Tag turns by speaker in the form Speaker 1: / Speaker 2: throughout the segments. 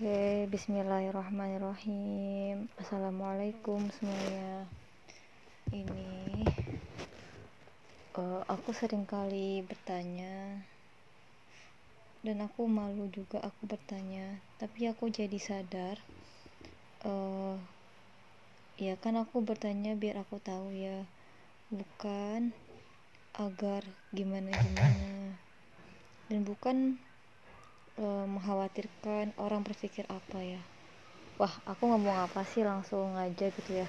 Speaker 1: Oke, bismillahirrahmanirrahim. Assalamualaikum semuanya. Ini uh, aku sering kali bertanya dan aku malu juga aku bertanya, tapi aku jadi sadar uh, ya kan aku bertanya biar aku tahu ya, bukan agar gimana gimana dan bukan uh, mengkhawatirkan orang berpikir apa ya. Wah aku ngomong apa sih langsung aja gitu ya.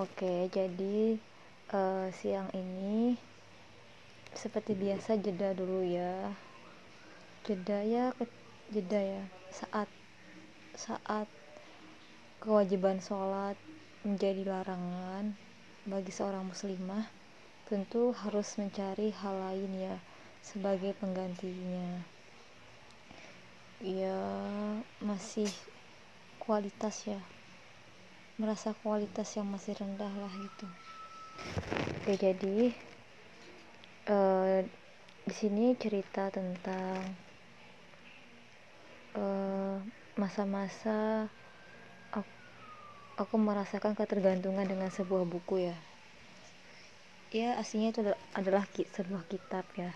Speaker 1: Oke jadi uh, siang ini seperti biasa jeda dulu ya. Jeda ya ke, jeda ya. Saat saat kewajiban sholat menjadi larangan bagi seorang muslimah tentu harus mencari hal lain ya sebagai penggantinya ya masih kualitas ya. Merasa kualitas yang masih rendah lah gitu. Oke jadi uh, di sini cerita tentang uh, masa-masa aku, aku merasakan ketergantungan dengan sebuah buku ya. Ya aslinya itu adalah sebuah kitab ya.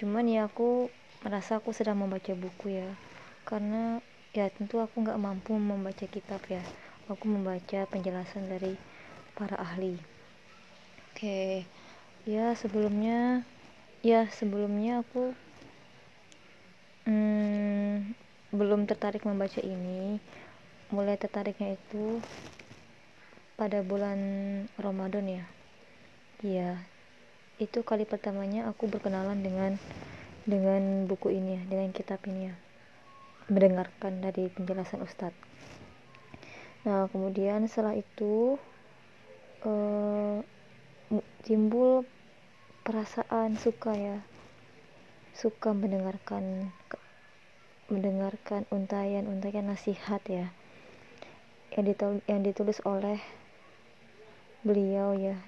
Speaker 1: Cuman ya aku merasa aku sedang membaca buku ya karena ya tentu aku nggak mampu membaca kitab ya. Aku membaca penjelasan dari para ahli. Oke. Ya sebelumnya ya sebelumnya aku hmm, belum tertarik membaca ini. Mulai tertariknya itu pada bulan Ramadan ya. Iya. Itu kali pertamanya aku berkenalan dengan dengan buku ini ya dengan kitab ini ya mendengarkan dari penjelasan Ustadz. Nah, kemudian setelah itu uh, timbul perasaan suka ya, suka mendengarkan mendengarkan untayan-untayan nasihat ya yang ditulis, yang ditulis oleh beliau ya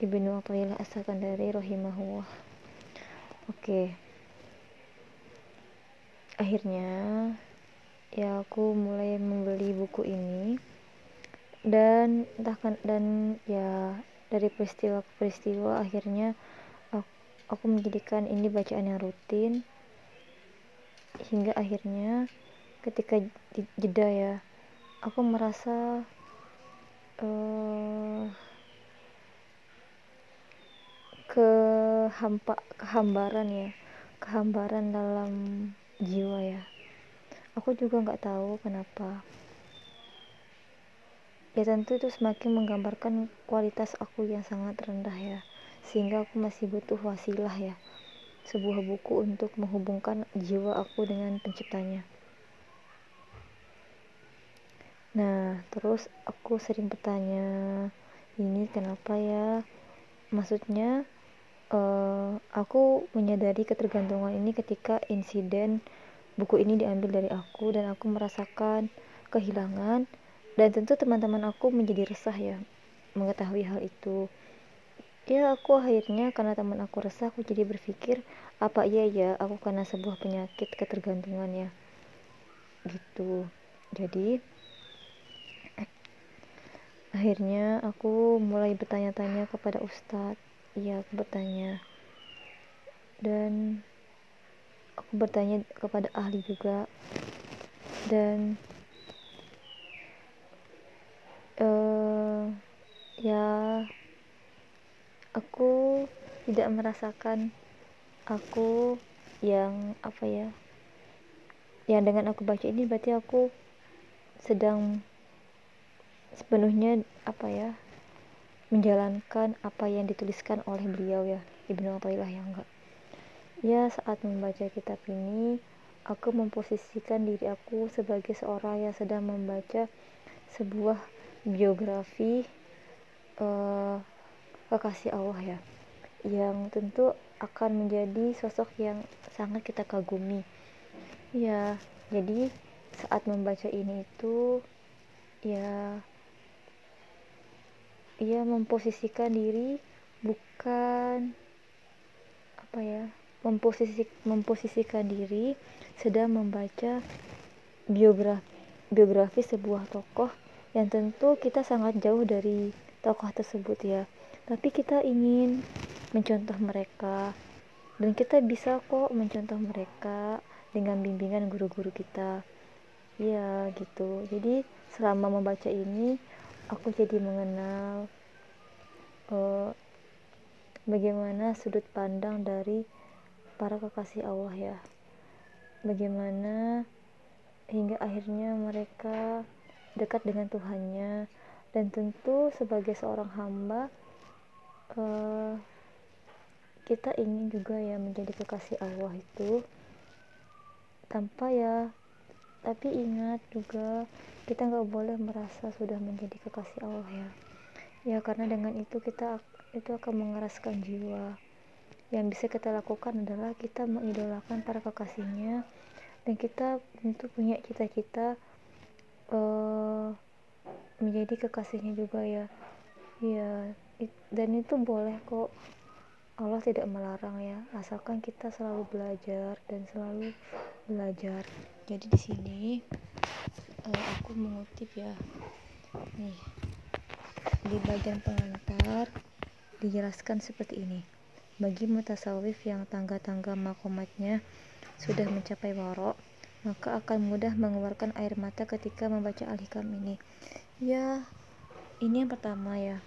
Speaker 1: Ibnu Athaillah As-Sakandari rahimahullah. Oke. Okay akhirnya ya aku mulai membeli buku ini. Dan entah kan dan ya dari peristiwa ke peristiwa akhirnya aku, aku menjadikan ini bacaan yang rutin. Hingga akhirnya ketika jeda ya aku merasa uh, kehampa kehambaran ya kehambaran dalam jiwa ya. Aku juga nggak tahu kenapa. Ya tentu itu semakin menggambarkan kualitas aku yang sangat rendah ya. Sehingga aku masih butuh wasilah ya. Sebuah buku untuk menghubungkan jiwa aku dengan penciptanya. Nah terus aku sering bertanya ini kenapa ya? Maksudnya uh, aku menyadari ketergantungan ini ketika insiden buku ini diambil dari aku dan aku merasakan kehilangan dan tentu teman-teman aku menjadi resah ya mengetahui hal itu. Ya aku akhirnya karena teman aku resah aku jadi berpikir apa iya ya aku karena sebuah penyakit ketergantungan ya gitu. Jadi akhirnya aku mulai bertanya-tanya kepada ustadz iya aku bertanya. Dan aku bertanya kepada ahli juga. Dan uh, ya aku tidak merasakan aku yang apa ya yang dengan aku baca ini berarti aku sedang sepenuhnya apa ya menjalankan apa yang dituliskan oleh beliau ya Ibnu Athaillah yang enggak. Ya saat membaca kitab ini aku memposisikan diri aku sebagai seorang yang sedang membaca sebuah biografi uh, kekasih Allah ya yang tentu akan menjadi sosok yang sangat kita kagumi. Ya jadi saat membaca ini itu ya ia memposisikan diri bukan apa ya memposisi memposisikan diri sedang membaca biografi biografi sebuah tokoh yang tentu kita sangat jauh dari tokoh tersebut ya. Tapi kita ingin mencontoh mereka dan kita bisa kok mencontoh mereka dengan bimbingan guru-guru kita. Ya gitu. Jadi selama membaca ini aku jadi mengenal uh, bagaimana sudut pandang dari para kekasih Allah ya. Bagaimana hingga akhirnya mereka dekat dengan Tuhannya. Dan tentu sebagai seorang hamba uh, kita ingin juga ya menjadi kekasih Allah itu. Tanpa ya tapi ingat juga kita nggak boleh merasa sudah menjadi kekasih Allah ya. Ya karena dengan itu kita itu akan mengeraskan jiwa. Yang bisa kita lakukan adalah kita mengidolakan para kekasihnya dan kita tentu punya cita-cita uh, menjadi kekasihnya juga ya. Ya dan itu boleh kok Allah tidak melarang ya. Asalkan kita selalu belajar dan selalu belajar. Jadi di sini uh, aku mengutip ya. Nih di bagian pengantar dijelaskan seperti ini. Bagi mutasawif yang tangga-tangga makomatnya sudah mencapai warok maka akan mudah mengeluarkan air mata ketika membaca al-hikam ini. Ya ini yang pertama ya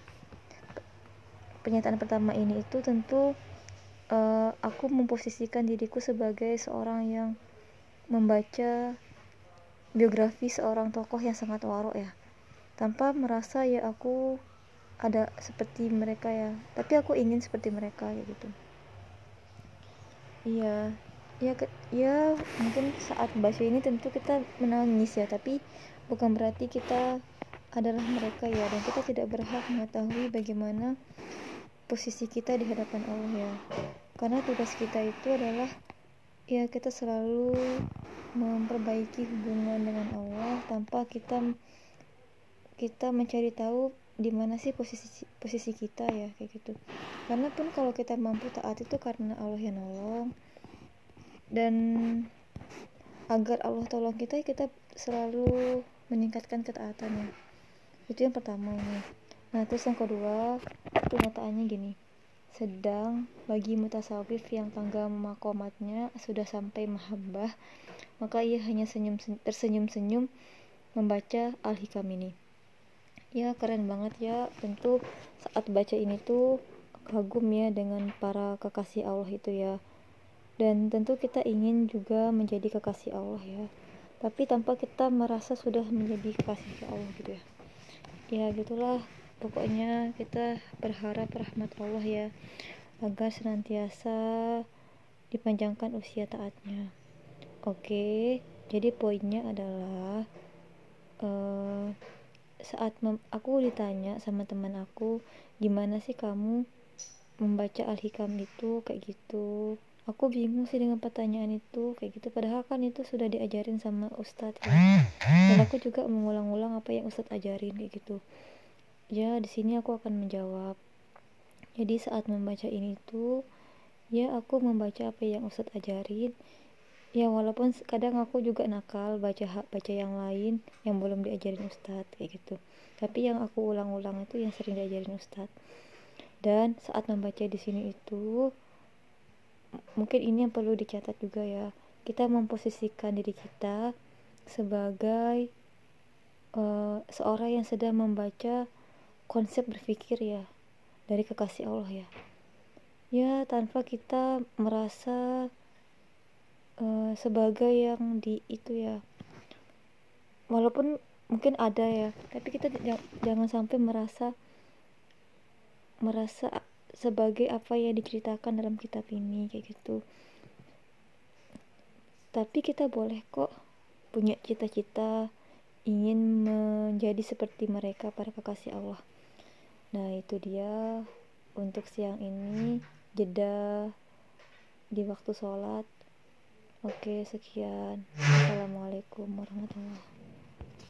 Speaker 1: pernyataan pertama ini itu tentu uh, aku memposisikan diriku sebagai seorang yang membaca biografi seorang tokoh yang sangat warok ya. Tanpa merasa ya aku ada seperti mereka ya. Tapi aku ingin seperti mereka ya gitu. Iya ya ya mungkin saat baca ini tentu kita menangis ya. Tapi bukan berarti kita adalah mereka ya. Dan kita tidak berhak mengetahui bagaimana posisi kita di hadapan Allah ya. Karena tugas kita itu adalah ya kita selalu memperbaiki hubungan dengan Allah tanpa kita kita mencari tahu di mana sih posisi posisi kita ya kayak gitu. Karena pun kalau kita mampu taat itu karena Allah yang nolong. Dan agar Allah tolong kita kita selalu meningkatkan ketaatannya itu yang pertama ini. Nah terus yang kedua pernyataannya gini. Sedang bagi mutasawif yang tangga makomatnya sudah sampai mahabbah maka ia hanya senyum tersenyum-senyum membaca al-hikam ini. Ya keren banget ya. Tentu saat baca ini tuh kagum ya dengan para kekasih Allah itu ya. Dan tentu kita ingin juga menjadi kekasih Allah ya. Tapi tanpa kita merasa sudah menjadi kekasih Allah gitu ya ya gitulah. Pokoknya kita berharap rahmat Allah ya agar senantiasa dipanjangkan usia taatnya. Oke jadi poinnya adalah uh, saat aku ditanya sama teman aku gimana sih kamu membaca al-hikam itu? Kayak gitu aku bingung sih dengan pertanyaan itu. Kayak gitu. Padahal kan itu sudah diajarin sama ustadz ya dan aku juga mengulang-ulang apa yang ustadz ajarin kayak gitu. Ya di sini aku akan menjawab. Jadi saat membaca ini tuh ya aku membaca apa yang ustadz ajarin. Ya walaupun kadang aku juga nakal baca baca yang lain yang belum diajarin ustadz kayak gitu. Tapi yang aku ulang-ulang itu yang sering diajarin ustadz. Dan saat membaca di sini itu mungkin ini yang perlu dicatat juga ya. Kita memposisikan diri kita sebagai uh, seorang yang sedang membaca konsep berpikir ya dari kekasih Allah ya. Ya tanpa kita merasa uh, sebagai yang di itu ya. Walaupun mungkin ada ya tapi kita jangan sampai merasa merasa sebagai apa yang diceritakan dalam kitab ini kayak gitu. Tapi kita boleh kok punya cita-cita ingin menjadi seperti mereka para kekasih Allah. Nah itu dia. Untuk siang ini jeda di waktu sholat. Oke sekian. Assalamualaikum warahmatullahi